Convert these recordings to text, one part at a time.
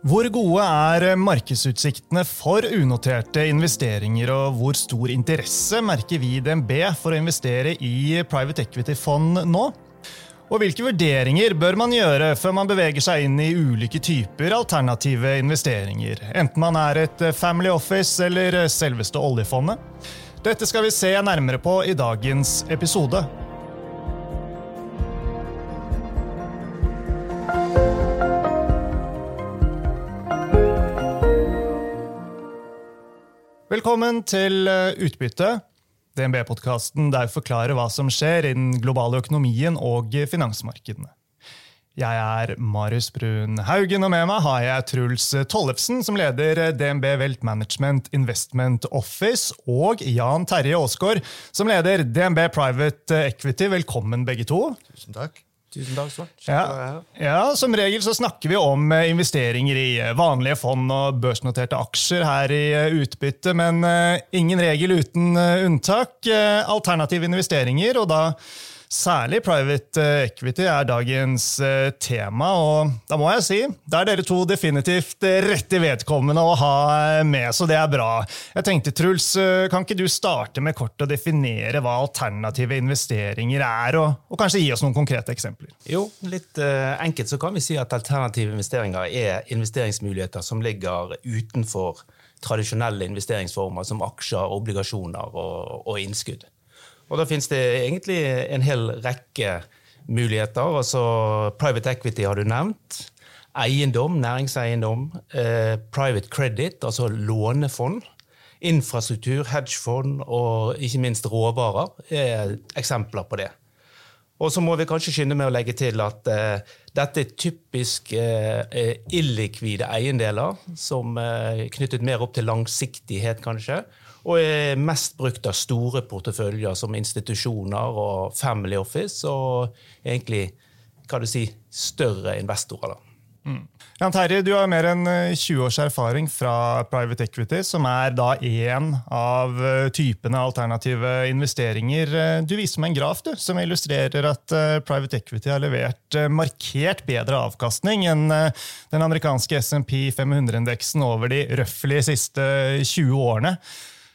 Hvor gode er markedsutsiktene for unoterte investeringer, og hvor stor interesse merker vi i DNB for å investere i private equity-fond nå? Og hvilke vurderinger bør man gjøre før man beveger seg inn i ulike typer alternative investeringer, enten man er et family office eller selveste oljefondet? Dette skal vi se nærmere på i dagens episode. Velkommen til eh, Utbytte, DNB-podkasten der vi forklarer hva som skjer i den globale økonomien og finansmarkedene. Jeg er Marius Brun Haugen, og med meg har jeg Truls Tollefsen, som leder DNB Welt Management Investment Office, og Jan Terje Aasgaard, som leder DNB Private Equity. Velkommen, begge to. Tusen takk. Tusen takk, Svart. Ja, ja, Som regel så snakker vi om eh, investeringer i eh, vanlige fond og børsnoterte aksjer her i eh, utbytte, men ingen regel uten unntak. Alternative investeringer, og da Særlig private eh, equity er dagens eh, tema, og da må jeg si da er dere to definitivt eh, rette vedkommende å ha med, så det er bra. Jeg tenkte, Truls, kan ikke du starte med kort å definere hva alternative investeringer er, og, og kanskje gi oss noen konkrete eksempler? Jo, litt enkelt så kan vi si at alternative investeringer er investeringsmuligheter som ligger utenfor tradisjonelle investeringsformer som aksjer, obligasjoner og, og innskudd. Og da finnes det egentlig en hel rekke muligheter. Altså private equity har du nevnt. Eiendom, næringseiendom. Eh, private credit, altså lånefond. Infrastruktur, hedgefond og ikke minst råvarer er eksempler på det. Og så må vi kanskje skynde med å legge til at eh, dette er typisk eh, illikvide eiendeler, som er eh, knyttet mer opp til langsiktighet, kanskje og er mest brukt av store porteføljer som institusjoner og family office, og egentlig hva du si, større investorer. da. Mm. Jan Terje, du har mer enn 20 eh, års erfaring fra private equity, som er da én av eh, typene alternative investeringer. Eh, du viser meg en graf du, som illustrerer at private equity har levert markert bedre avkastning enn den amerikanske SMP 500-indeksen over de røftlig siste 20 årene.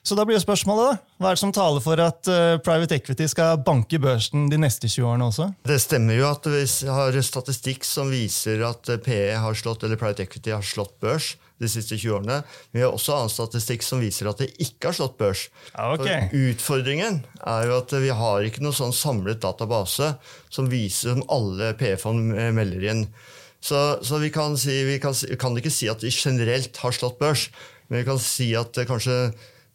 Så da blir jo spørsmålet, da. Hva er det som taler for at uh, private equity skal banke børsen de neste 20 årene også? Det stemmer jo at vi har statistikk som viser at eh, PE har slått, eller private equity har slått børs de siste 20 årene. Men vi har også annen statistikk som viser at det ikke har slått børs. okay. For utfordringen er jo at vi har ikke noen sånn samlet database som viser som alle PE-fond melder inn. Så, så vi, kan si, vi, kan, vi, kan ikke si at de generelt har slått børs, men vi kan si at kanskje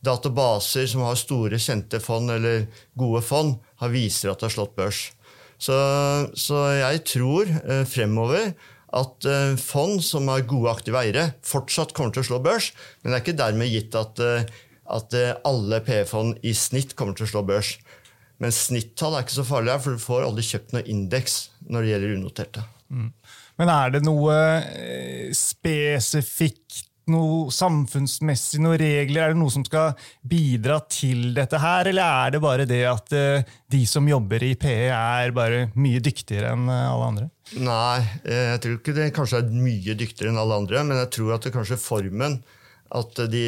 databaser som har store, kjente fond eller gode fond, har viser at det har slått børs. Så, så jeg tror eh, fremover at eh, fond som har gode aktive eiere, fortsatt kommer til å slå børs. Men det er ikke dermed gitt at, eh, at eh, alle PE-fond i snitt kommer til å slå børs. Men snittall er ikke så farlig, for du får aldri kjøpt noe indeks når det gjelder unoterte. Mm. Men er det noe eh, spesifikt noe samfunnsmessig, noen regler? Er det noe som skal bidra til dette her, eller er det bare det at uh, de som jobber i PE, er bare mye dyktigere enn uh, alle andre? Nei, eh, jeg tror ikke det kanskje er mye dyktigere enn alle andre, men jeg tror at det kanskje formen at de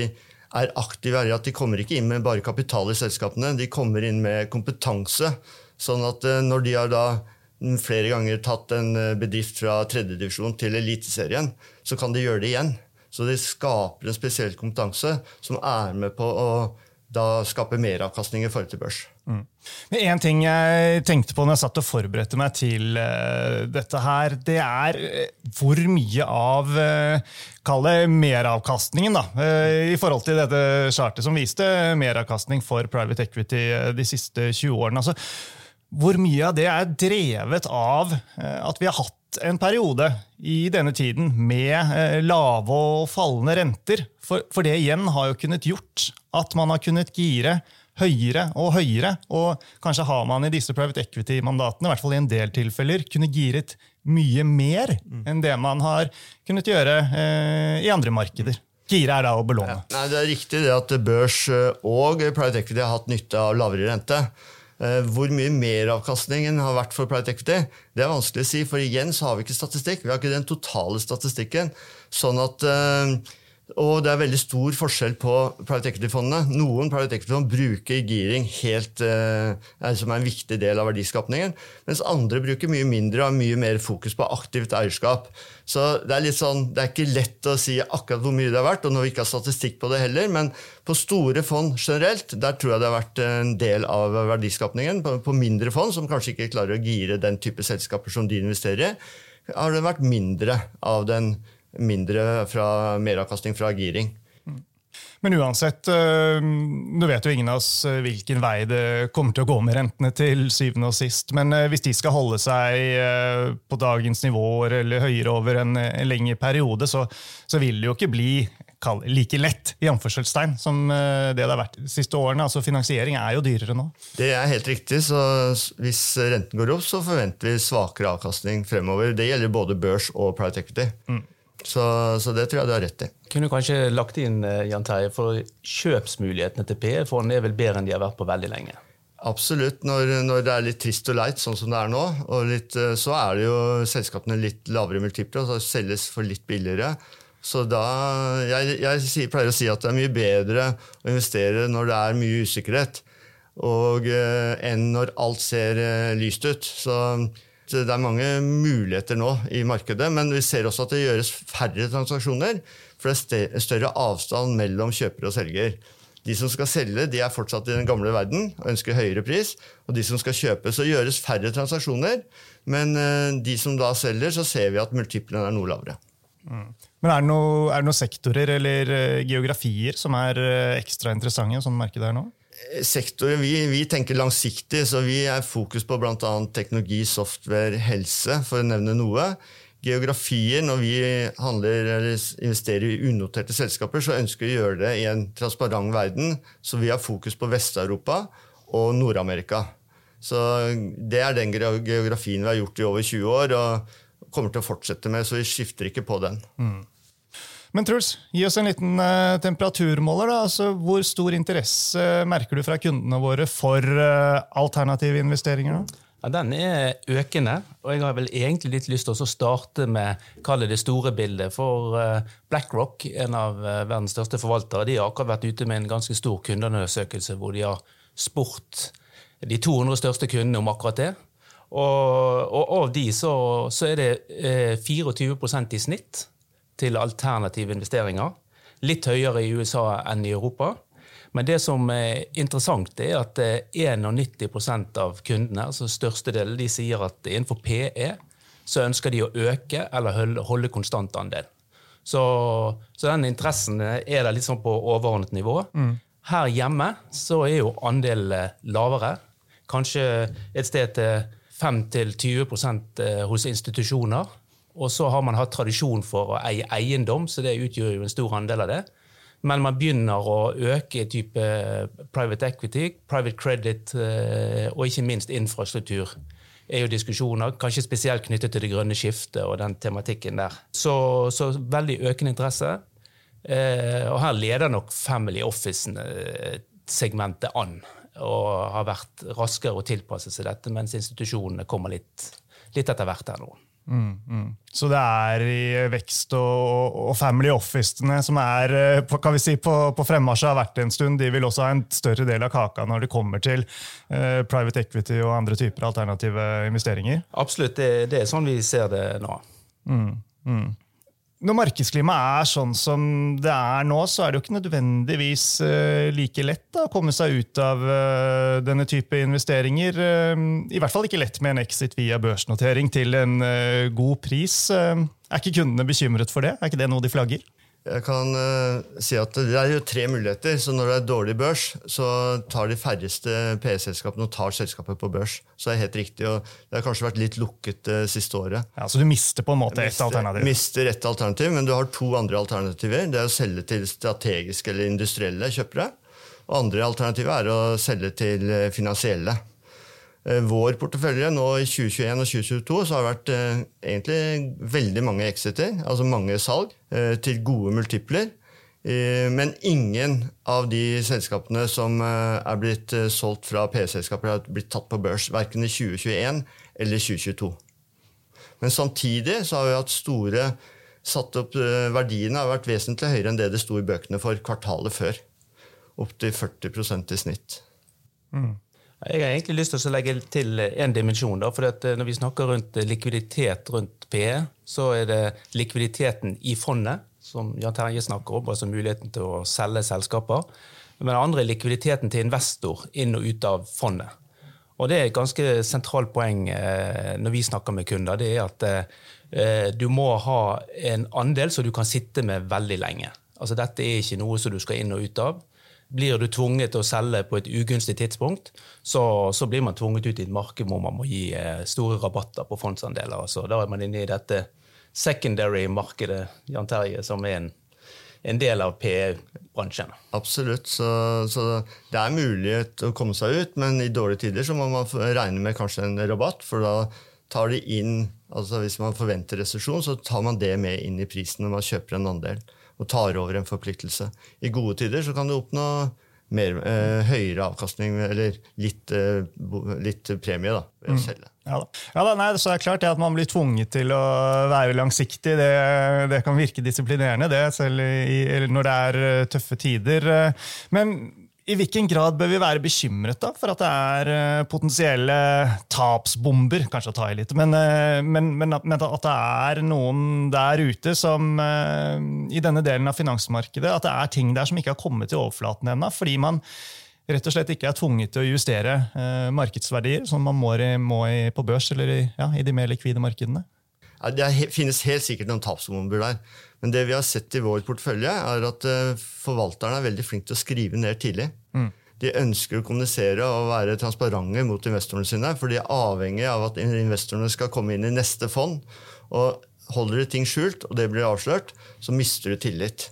er aktive, er at de kommer ikke inn med bare kapital i selskapene, de kommer inn med kompetanse. Sånn at når de har da flere ganger tatt en bedrift fra tredjedivisjon til Eliteserien, så kan de gjøre det igjen. Så de skaper en spesiell kompetanse som er med på å da skape meravkastning i forhold til børs. Mm. Men En ting jeg tenkte på når jeg satt og forberedte meg til uh, dette, her, det er uh, hvor mye av uh, Kall det meravkastningen, da, uh, i forhold til dette chartet som viste meravkastning for private equity de siste 20 årene. Altså, hvor mye av det er drevet av at vi har hatt en periode i denne tiden med eh, lave og fallende renter. For, for, det igjen har jo kunnet gjort at man har kunnet gire høyere og høyere. Og kanskje har man i disse private equity-mandatene, i hvert fall i en del tilfeller, kunne giret mye mer mm. enn det man har kunnet gjøre eh, i andre markeder. Gire er da å belåne. Ja. Nei, Det er riktig det at børs og private equity har hatt nytte av lavere rente. Eh, hvor mye meravkastningen har vært for private equity, det er vanskelig å si. For igjen så har vi ikke statistikk. Vi har ikke den totale statistikken. Sånn at eh, og det er veldig stor forskjell på private equity-fondene. Noen private equity-fond bruker giring helt, eh, som er en viktig del av verdiskapningen, mens andre bruker mye mindre og har mye mer fokus på aktivt eierskap. Så det er, litt sånn, det er ikke lett å si akkurat hvor mye det har vært, og når vi ikke har statistikk på det heller, men på store fond generelt, der tror jeg det har vært en del av verdiskapningen. På, på mindre fond, som kanskje ikke klarer å gire den type selskaper som de investerer i, har det vært mindre av den mindre fra meravkastning fra giring. Men uansett, du nå vet jo ingen av oss eh, hvilken vei det kommer til å gå med rentene til syvende og sist. Men eh, hvis de skal holde seg på dagens nivåer eller høyere over en, en lengre periode, så, så, vil det jo ikke bli like lett i anførselstegn, som det det har vært de siste årene. Altså Finansiering er jo dyrere nå. Det er helt riktig. så Hvis renten går opp, så forventer vi svakere avkastning fremover. Det gjelder både børs og private equity. Mm. Så, så, det tror jeg du har rett i. Kunne du kanskje lagt inn eh, Jan Terje, for kjøpsmulighetene til PE-fond er vel bedre enn de har vært på veldig lenge? Absolutt. Når, når, det er litt trist og leit, sånn som det er nå, litt, eh, så er det jo selskapene litt lavere multipler, og så selges for litt billigere. Så da, Jeg, jeg pleier å si at det er mye bedre å investere når det er mye usikkerhet, og, eh, enn når alt ser eh, lyst ut. Så det er mange muligheter nå i markedet, men vi ser også at det gjøres færre transaksjoner. For det er større avstand mellom kjøper og selger. De som skal selge, de er fortsatt i den gamle verden og ønsker høyere pris. Og de som skal kjøpe, så gjøres færre transaksjoner. Men eh, de som da selger, så ser vi at multiplene er noe lavere. Mm. Men er det, noe, er det noen sektorer eller eh, geografier som er eh, ekstra interessante i sånn marked her nå? Sektorer, vi, vi, tenker langsiktig, så vi er fokus på bl.a. teknologi, software, helse, for å nevne noe. Geografier, Når vi handler eller investerer i unoterte selskaper, så ønsker vi å gjøre det i en transparent verden. Så vi har fokus på Vest-Europa og Nord-Amerika. Så Det er den geografien vi har gjort i over 20 år og kommer til å fortsette med, så vi skifter ikke på den. Mm. Men Truls, gi oss en liten uh, temperaturmåler. da. Altså, hvor stor interesse merker du fra kundene våre for uh, alternative investeringer? Ja, Den er økende, og jeg har vel egentlig litt lyst til å starte med det, det store bildet. For uh, BlackRock, en av verdens største forvaltere, de har akkurat vært ute med en ganske stor kundeundersøkelse hvor de har spurt de 200 største kundene om akkurat det. Og, og av de så, så er det 24% i snitt til alternative investeringer. Litt høyere i USA enn i Europa. Men det som er interessant, er at 91 eh, av kundene, altså størstedelen, de sier at innenfor PE så ønsker de å øke eller holde konstant andel. Så, så, den interessen er der litt sånn på overordnet nivå. Mm. Her hjemme så er jo andelen lavere. Kanskje et sted til 5-20 eh, hos institusjoner. Og så har man hatt tradisjon for å eie eiendom, så det utgjør jo en stor andel av det. Men man begynner å øke type private equity, private credit eh, og ikke minst infrastruktur. Det er jo diskusjoner, Kanskje spesielt knyttet til det grønne skiftet og den tematikken der. Så, så veldig økende interesse. Eh, og her leder nok Family Office-segmentet an. Og har vært raskere å tilpasse seg dette, mens institusjonene kommer litt, litt etter hvert her nå. Mm, mm. Så det er i vekst og, og family officene som er eh, kan vi si, på, på fremmarsj har vært en stund. De vil også ha en større del av kaka når det kommer til uh, private equity og andre typer alternative investeringer? Absolutt, det, det er sånn vi ser det nå. Mm, mm når markedsklimaet er sånn som det er nå, så er det jo ikke nødvendigvis uh, like lett da, å komme seg ut av uh, denne type investeringer. Uh, I hvert fall ikke lett med en exit via børsnotering til en god pris. er ikke kundene bekymret for det? Er ikke det noe de flagger? Jeg kan uh, si at Det er jo tre muligheter. så Når det er dårlig børs, så tar de færreste PE-selskapene og tar selskapet på børs. Så det er helt riktig, og Det har kanskje vært litt lukket det uh, siste året. Ja, Så du mister på en måte ett alternativ? Mister ett alternativ, Men du har to andre alternativer. Det er å selge til strategiske eller industrielle kjøpere. Og andre alternativet er å selge til finansielle finansielle. Eh, vår portefølje nå i 2021 og 2022 så har det vært eh, egentlig veldig mange exiter, altså mange salg, eh, til gode multipler. Men ingen av de selskapene som er blitt solgt fra PE-selskaper, har blitt tatt på børs. Verken i 2021 eller 2022. Men samtidig så har vi hatt store satt opp Verdiene har vært vesentlig høyere enn det det sto i bøkene for kvartalet før. Opptil 40% i snitt. Mm. Jeg har egentlig lyst til å legge til en dimensjon. Da, for eh, Når vi snakker rundt eh, likviditet rundt PE, så er det likviditeten i fondet, som Jan Terje snakker om, altså muligheten til å selge selskaper. Men det andre er likviditeten til investor inn og ut av fondet. Og Det er et ganske sentralt poeng eh, når vi snakker med kunder. det er at Du må ha en andel som du kan sitte med veldig lenge. Altså Dette er ikke noe som du skal inn og ut av. Blir du tvunget til å selge på et ugunstig tidspunkt, så, så, blir man tvunget ut i et marked hvor man må gi eh, store rabatter på fondsandeler. Så da er man inne i dette secondary-markedet, Jan Terje, som er en, en del av PE-bransjen. Absolutt. Så, så, det er mulighet å komme seg ut, men i dårlige tider så må man regne med kanskje en rabatt. For da tar de inn altså Hvis man forventer resesjon, så tar man det med inn i prisen når man kjøper en andel og tar over en forpliktelse. I gode tider så kan du oppnå mer, eh, høyere avkastning, eller litt, eh, litt premie, da, ved å mm. Ja, da. Ja, da, nei, så er det klart At man blir tvunget til å være langsiktig, det, det kan virke disiplinerende, det, selv i, når det er eh, tøffe tider. Men i hvilken grad bør vi være bekymret da, for at det er uh, potensielle tapsbomber? Kanskje å ta i litt, men, uh, men, men, at det er noen der ute som uh, i denne delen av finansmarkedet at det er ting der som ikke har kommet til overflaten ennå, fordi man rett og slett ikke er tvunget til å justere markedsverdier, som man må, må i, på børs eller i, ja, i de mer likvide markedene? Ja, det finnes helt sikkert noen tapsbomber der. Men det vi har sett i vår portefølje, er at uh, forvalterne er veldig flinke til å skrive ned tidlig. Mm. De ønsker å kommunisere og være transparente mot investorene sine, for de er avhengig av at investorene skal komme inn i neste fond. Og Holder de ting skjult, og det blir avslørt, så mister du tillit.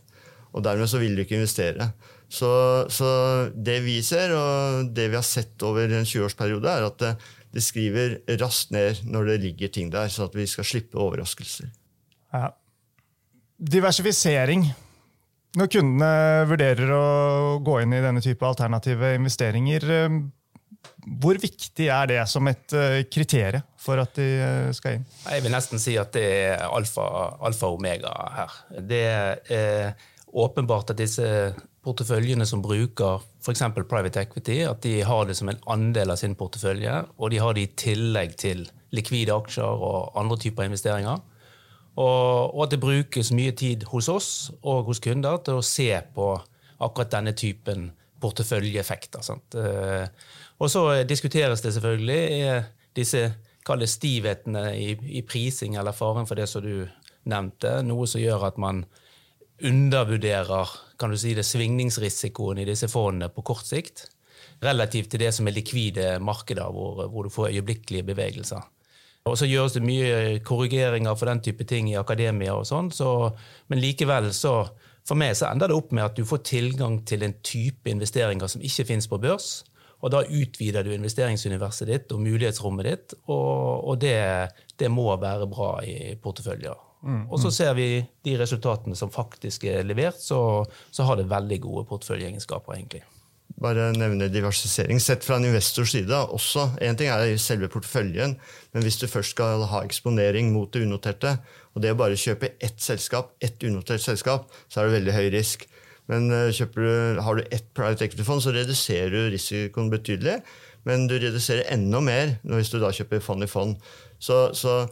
Og dermed så vil du ikke investere. Så, så det vi ser, og det vi har sett over en 20-årsperiode, er at det, det, skriver raskt ned når det ligger ting der, sånn at vi skal slippe overraskelser. Ja. Diversifisering. Når kundene vurderer å gå inn i denne type alternative investeringer, eh, hvor viktig er det som et eh, kriterium for at de eh, skal inn? Jeg vil nesten si at det er alfa, alfa og omega her. Det er åpenbart at disse porteføljene som bruker f.eks. private equity, at de har det som en andel av sin portefølje, og de har det i tillegg til likvide aksjer og andre typer investeringer. Og, og, at det brukes mye tid hos oss og hos kunder til å se på akkurat denne typen porteføljeeffekter. Eh, og så diskuteres det selvfølgelig disse kall stivhetene i, i, prising eller faren for det som du nevnte, noe som gjør at man undervurderer kan du si det, svingningsrisikoen i disse fondene på kort sikt, relativt til det som er likvide markeder, hvor, hvor du får øyeblikkelige bevegelser. Og så gjøres det mye korrigeringer for den type ting i akademia, og sånn, så, men likevel så for meg så ender det opp med at du får tilgang til en type investeringer som ikke finnes på børs. Og da utvider du investeringsuniverset ditt og mulighetsrommet ditt, og, og det, det, må være bra i porteføljer. Mm, og så mm. ser vi de resultatene som faktisk er levert, så, så har det veldig gode porteføljeegenskaper, egentlig bare nevne diversifisering. Sett fra en investors side også. Én ting er selve porteføljen, men hvis du først skal ha eksponering mot det unoterte, og det å bare kjøpe ett selskap, ett unotert selskap, så er det veldig høy risk. Men eh, du, har du ett private equity-fond, så reduserer du risikoen betydelig. Men du reduserer enda mer hvis du da kjøper fond i fond. Så, så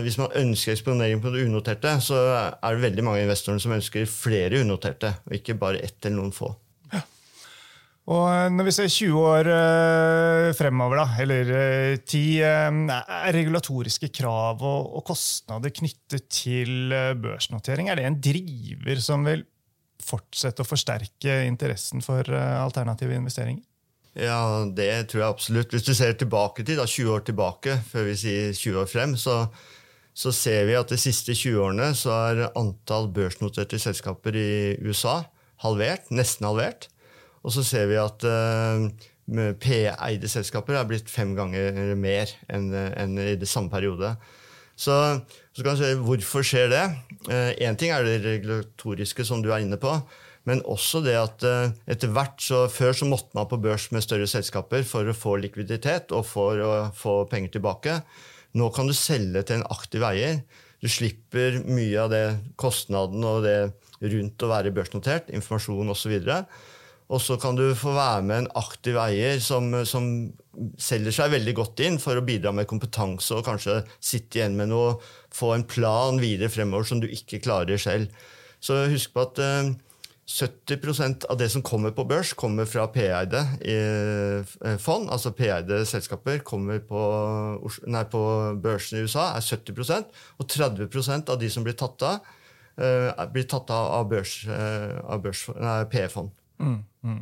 hvis man ønsker eksponering på det unoterte, så er det veldig mange investorer som ønsker flere unoterte, og ikke bare ett eller noen få. Og eh, når vi ser 20 år eh, fremover, da, eller 10, eh, er regulatoriske krav og, kostnader knyttet til børsnotering er det en driver som vil fortsette å forsterke interessen for alternative investeringer? Ja, det tror jeg absolutt. Hvis du ser tilbake til da, 20 år tilbake, før vi sier 20 år frem, så, så ser vi at de siste 20 årene så er antall børsnoterte selskaper i USA halvert, nesten halvert. Og så ser vi at uh, P-eide selskaper er blitt fem ganger mer enn, enn i det samme periode. Så, så kan du se Hvorfor skjer det? Én ting er det regulatoriske, som du er inne på. Men også det at etter hvert så Før så måtte man på børs med større selskaper for å få likviditet og for å få penger tilbake. Nå kan du selge til en aktiv eier. Du slipper mye av det kostnaden og det rundt å være børsnotert, informasjon osv. Og så kan du få være med en aktiv eier som, som, selger seg veldig godt inn for å bidra med kompetanse og kanskje sitte igjen med noe, få en plan videre fremover som du ikke klarer selv. Så husk på at eh, 70% av det som kommer på børs, kommer fra P-eide eh, fond. Altså P-eide selskaper kommer på, nei, på børsen i USA, er 70% Og 30% av de som blir tatt av, eh, blir tatt av av, børs, eh, børs, P-fond. Mm, mm.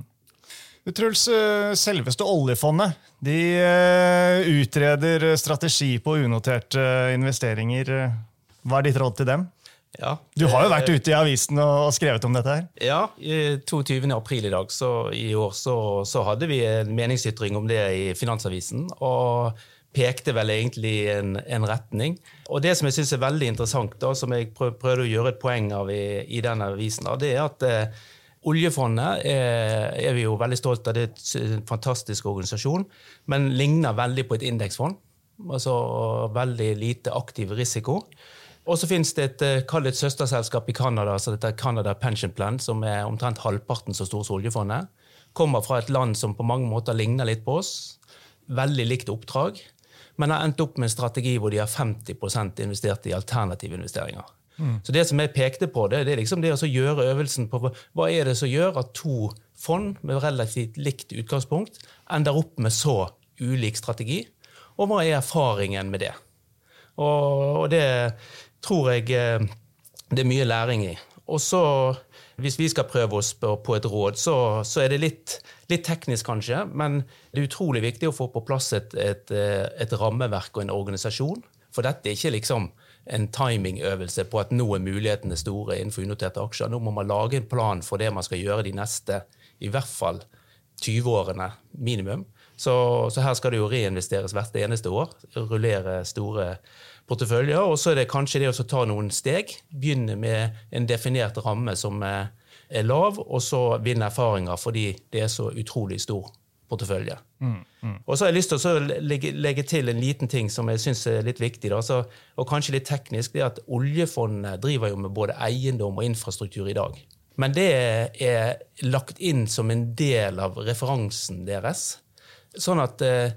Truls, eh, selveste oljefondet de eh, utreder strategi på unoterte investeringer. Hva er ditt råd til dem? Ja, du har jo vært ute i avisen og skrevet om dette. her. Ja, 22. april i dag så, i år så, så, hadde vi en meningsytring om det i Finansavisen. og pekte vel egentlig en, en retning. Og Det som jeg syns er veldig interessant, da, som jeg prøvde å gjøre et poeng av i, i denne avisen, da, det er at eh, Oljefondet er, er, vi jo veldig stolt av. Det er en fantastisk organisasjon, men ligner veldig på et indeksfond. Altså veldig lite aktiv risiko. Og så finnes det et, eh, et søsterselskap i Canada, altså dette er Canada Pension Plan, som er omtrent halvparten så stor som oljefondet. Kommer fra et land som på mange måter ligner litt på oss. Veldig likt oppdrag. Men har endt opp med en strategi hvor de har 50% investert i alternative investeringer. Mm. Så det som jeg pekte på, det, det er liksom det å gjøre øvelsen på hva er det som gjør at to fond med relativt likt utgangspunkt ender opp med så ulik strategi, og hva er erfaringen med det? Og, og det tror jeg eh, det er mye læring i. Og så, hvis vi skal prøve oss på, et råd, så, så er det litt, litt, teknisk kanskje, men det er utrolig viktig å få på plass et, et, eh, et rammeverk og en organisasjon. For dette er ikke liksom en timingøvelse på at nå er mulighetene store innenfor unoterte aksjer. Nå må man lage en plan for det man skal gjøre de neste i hvert fall 20 årene minimum. Så, så her skal det jo reinvesteres hvert eneste år. Rullere store porteføljer. Og så er det kanskje det å ta noen steg. Begynne med en definert ramme som er lav, og så vinne erfaringer fordi det er så utrolig stor portefølje. Mm, mm. Og så har jeg lyst til å legge, legge, til en liten ting som jeg syns er litt viktig, da, så, og kanskje litt teknisk. det er at Oljefondet driver jo med både eiendom og infrastruktur i dag. Men det er lagt inn som en del av referansen deres. Sånn at eh,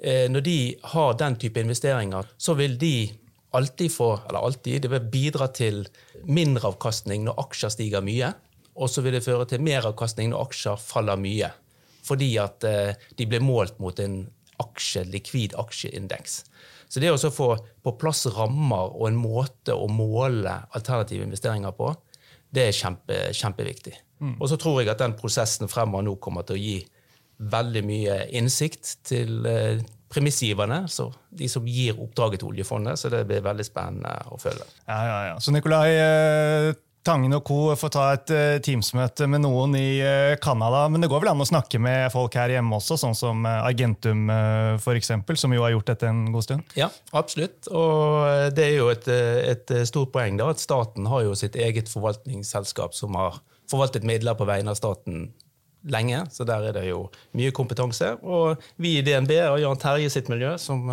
eh når de har den type investeringer, så vil de alltid få, eller alltid, det vil bidra til mindre avkastning når aksjer stiger mye. Og så vil det føre til meravkastning når aksjer faller mye fordi at eh, de ble målt mot en aksje, likvid aksjeindeks. Så det å få på plass rammer og en måte å måle alternative investeringer på, det er kjempe, kjempeviktig. Mm. Og så tror jeg at den prosessen fremover nå kommer til å gi veldig mye innsikt til eh, premissgiverne, så de som gir oppdraget til oljefondet. Så det blir veldig spennende å følge. Ja, ja, ja. Så Nikolai, eh, Tangen og co. får ta et uh, Teams-møte med noen i uh. Men det går vel an å snakke med folk her hjemme også, sånn som uh, Argentum uh, eksempel, som jo har gjort dette en god stund? Ja, absolutt. Og det er jo et, et stort poeng da, at staten har jo sitt eget forvaltningsselskap som har forvaltet midler på vegne av staten lenge. Så der er det jo mye kompetanse. Og vi i DNB og Jan Terje sitt miljø som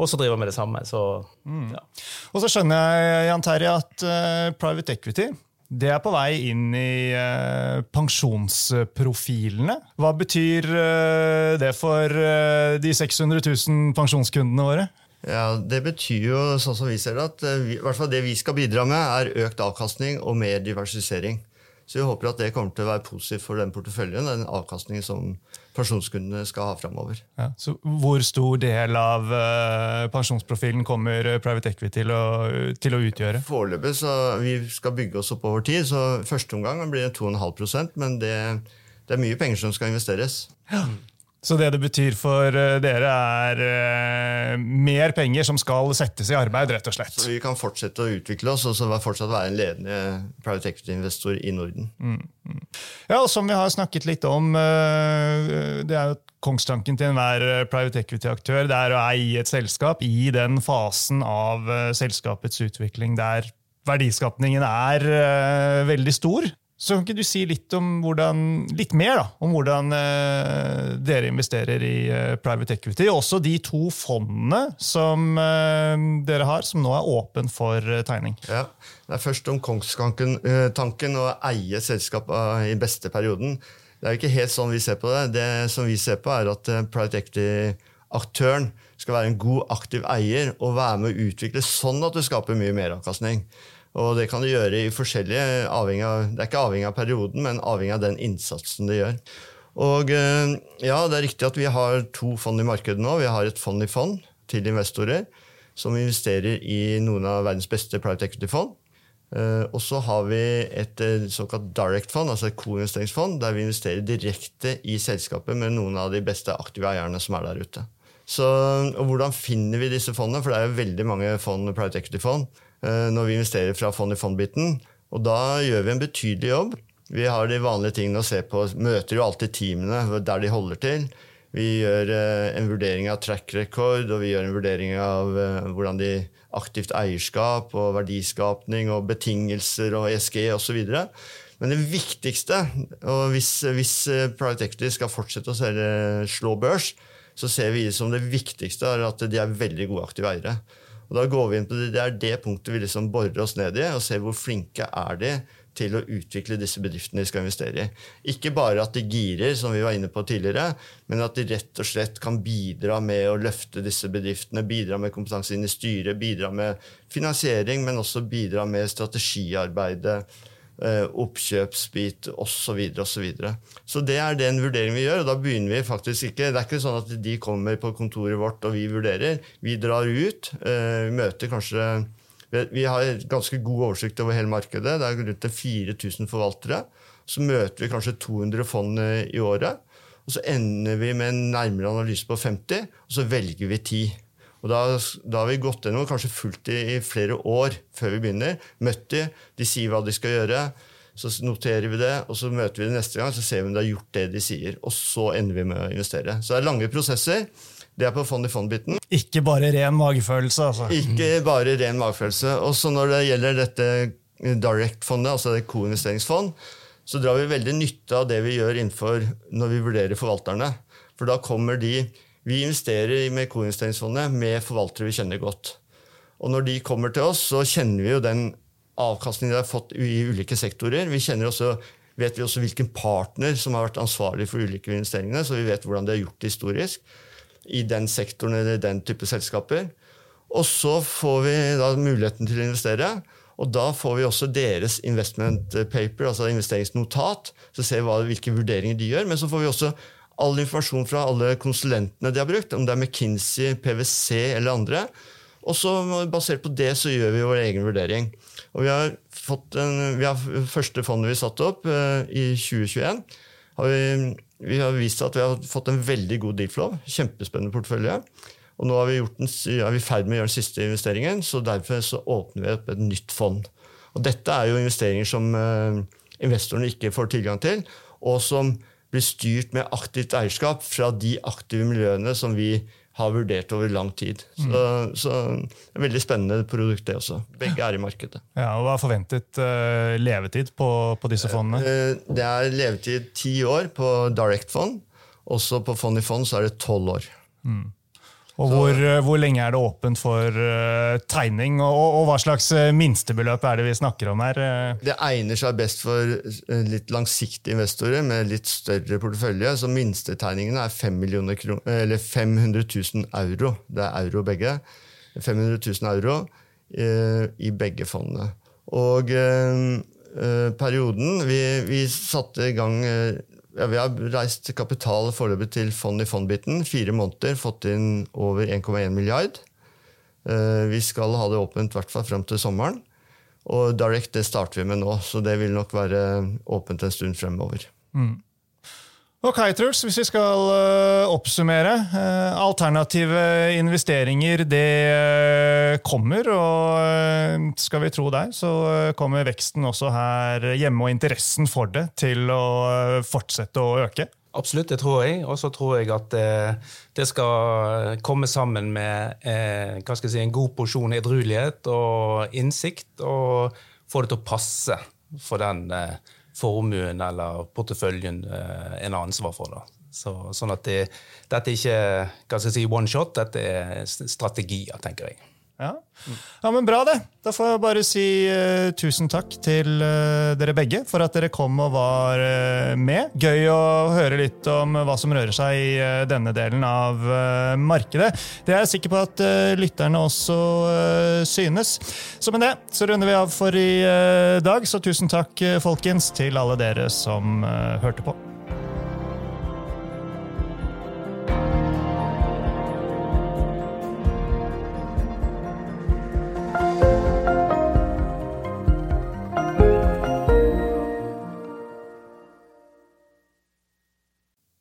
også driver med det samme. Så, mm. ja. Og så skjønner jeg Jan Terje, at uh, private equity det er på vei inn i uh, pensjonsprofilene. Hva betyr uh, det for de 600 000 pensjonskundene våre? Ja, Det betyr jo, sånn som vi ser det, at vi, i hvert fall det vi skal bidra med, er økt avkastning og mer diversifisering. Så vi håper at det kommer til å være positivt for den porteføljen, den avkastningen som pensjonskundene skal ha framover. Ja, så hvor stor del av uh, pensjonsprofilen kommer eh, private equity til å, til å utgjøre? Foreløpig så vi skal bygge oss opp over tid, så første omgang blir det 2,5% men det, det, er mye penger som skal investeres. Ja. Så det det betyr for eh, dere, er uh, mer penger som skal settes i arbeid, rett og slett? Så vi kan fortsette å utvikle oss og så fortsatt være en ledende private equity-investor i Norden. Mm, mm. Ja, og Som vi har snakket litt om, uh, det er jo kongstanken til enhver private equity-aktør det er å eie et selskap i den fasen av selskapets utvikling der verdiskapningen er veldig stor. Så kan ikke du si litt, hvordan, litt mer da, om hvordan eh, dere investerer i eh, private equity? og Også de to fondene som eh, dere har, som nå er åpen for eh, tegning. Ja, Det er først om kongstanken eh, å eie selskapet i beste perioden. Det er jo ikke helt sånn vi ser på det. Det som vi ser på, er at eh, private equity-aktøren skal være en god, aktiv eier og være med å utvikle sånn at du skaper mye meravkastning. Og det kan du gjøre i forskjellige avhengig av, Det er ikke avhengig av perioden, men avhengig av den innsatsen du gjør. Og eh, ja, det er riktig at vi har to fond i markedet nå. Vi har et fond i fond til investorer som investerer i noen av verdens beste private equity-fond. Eh, og så har vi et eh, såkalt direct fond, altså et koinvesteringsfond, der vi investerer direkte i selskapet med noen av de beste aktive eierne som er der ute. Så, og Hvordan finner vi disse fondene? For det er jo veldig mange fond, private equity-fond. Eh, når vi investerer fra fond-i-fond-biten. Og da gjør vi en betydelig jobb. Vi har de vanlige tingene å se på. Møter jo alltid teamene der de holder til. Vi gjør eh, en vurdering av track record, og vi gjør en vurdering av eh, hvordan de aktivt eierskap og verdiskapning og betingelser og ESG osv. Men det viktigste, og hvis, hvis Private Equity skal fortsette å slå børs, så ser vi det som det viktigste er at de er veldig gode aktive eiere. Og da går vi inn på det, det er det punktet vi liksom borer oss ned i, og ser hvor flinke er de til å utvikle disse bedriftene de skal investere i. Ikke bare at de girer, som vi var inne på tidligere, men at de rett og slett kan bidra med å løfte disse bedriftene, bidra med kompetanse inn i styret, bidra med finansiering, men også bidra med strategiarbeidet oppkjøpsbit osv. Så, videre, og så, så det er den vurderingen vi gjør. og da begynner vi faktisk ikke, Det er ikke sånn at de kommer på kontoret vårt og vi vurderer. Vi drar ut. Eh, vi møter kanskje Vi har ganske god oversikt over hele markedet. Det er rundt 4000 forvaltere. Så møter vi kanskje 200 fond i året. Og så ender vi med en nærmere analyse på 50, og så velger vi 10. Og da, da, har vi gått gjennom kanskje fulgt i, i flere år før vi begynner. Møtt de, de sier hva de skal gjøre. Så noterer vi det, og så møter vi det neste gang så ser vi om de har gjort det de sier. Og så ender vi med å investere. Så det er lange prosesser. Det er på fond-i-fond-biten. Ikke bare ren magefølelse, altså. Ikke bare ren magefølelse. Og så når det gjelder dette Direct-fondet, altså det koinvesteringsfond, så drar vi veldig nytte av det vi gjør innenfor når vi vurderer forvalterne. For da kommer de vi investerer med koinvesteringsfondet med forvaltere vi kjenner godt. Og når de kommer til oss, så kjenner vi jo den avkastningen de har fått i ulike sektorer. Vi kjenner også, vet vi også hvilken partner som har vært ansvarlig for ulike investeringene, så vi vet hvordan de har gjort det historisk i den sektoren eller den type selskaper. Og så får vi da muligheten til å investere. Og da får vi også deres investment paper, altså investeringsnotat. Så ser vi hvilke vurderinger de gjør. Men så får vi også all informasjon fra alle konsulentene de har brukt, om det er McKinsey, PwC eller andre. Og så Basert på det så gjør vi vår egen vurdering. Og Vi har fått en, vi har første fondet vi satte opp uh, i 2021, har vi, vi, har vist at vi har fått en veldig god deal-flow. Kjempespennende portefølje. Og nå er vi, gjort en, er vi i ferd med å gjøre den siste investeringen, så derfor så åpner vi opp et nytt fond. Og Dette er jo investeringer som uh, investorene ikke får tilgang til, og som blir styrt med aktivt eierskap fra de aktive miljøene som vi har vurdert over lang tid. Så, mm. så det er veldig spennende produkt, det også. Begge er i markedet. Ja, og Hva er forventet uh, levetid på, på, disse fondene? Uh, det er levetid ti år på direct-fond. Også på fond i fond så er det tolv år. Mm. Og hvor, eh, hvor, lenge er det åpent for uh, tegning, og, og, hva slags uh, minstebeløp er det vi snakker om her? Det egner seg best for litt langsiktige investorer med litt større portefølje. Så minstetegningene er 5 eller 500 000 euro. Det er euro begge. 500 000 euro uh, i begge fondene. Og perioden vi, vi, satte i gang ja, Vi har reist kapital foreløpig til fond-i-fond-biten. Fire måneder, fått inn over 1,1 milliard. Uh, vi skal ha det åpent i hvert fall frem til sommeren. Og Direct det starter vi med nå, så det vil nok være åpent en stund fremover. Mm. Ok, Truls, hvis vi skal uh, oppsummere. Uh, alternative investeringer, det uh, kommer. Og skal vi tro deg, så kommer veksten også her hjemme, og interessen for det til å fortsette å øke. Absolutt, det tror jeg. Og så tror jeg at det skal komme sammen med si, en god porsjon edruelighet og innsikt, og få det til å passe for den formuen eller porteføljen eh, en har ansvar for. Da. Så, sånn at det, dette er ikke hva skal jeg si, one shot, dette er strategier, tenker jeg. Ja. ja. men Bra, det. Da får jeg bare si uh, tusen takk til uh, dere begge for at dere kom og var uh, med. Gøy å høre litt om hva som rører seg i denne delen av markedet. Det er jeg sikker på at lytterne også synes. Så med det så runder vi av for i dag. Så tusen takk, folkens, til alle dere som hørte på.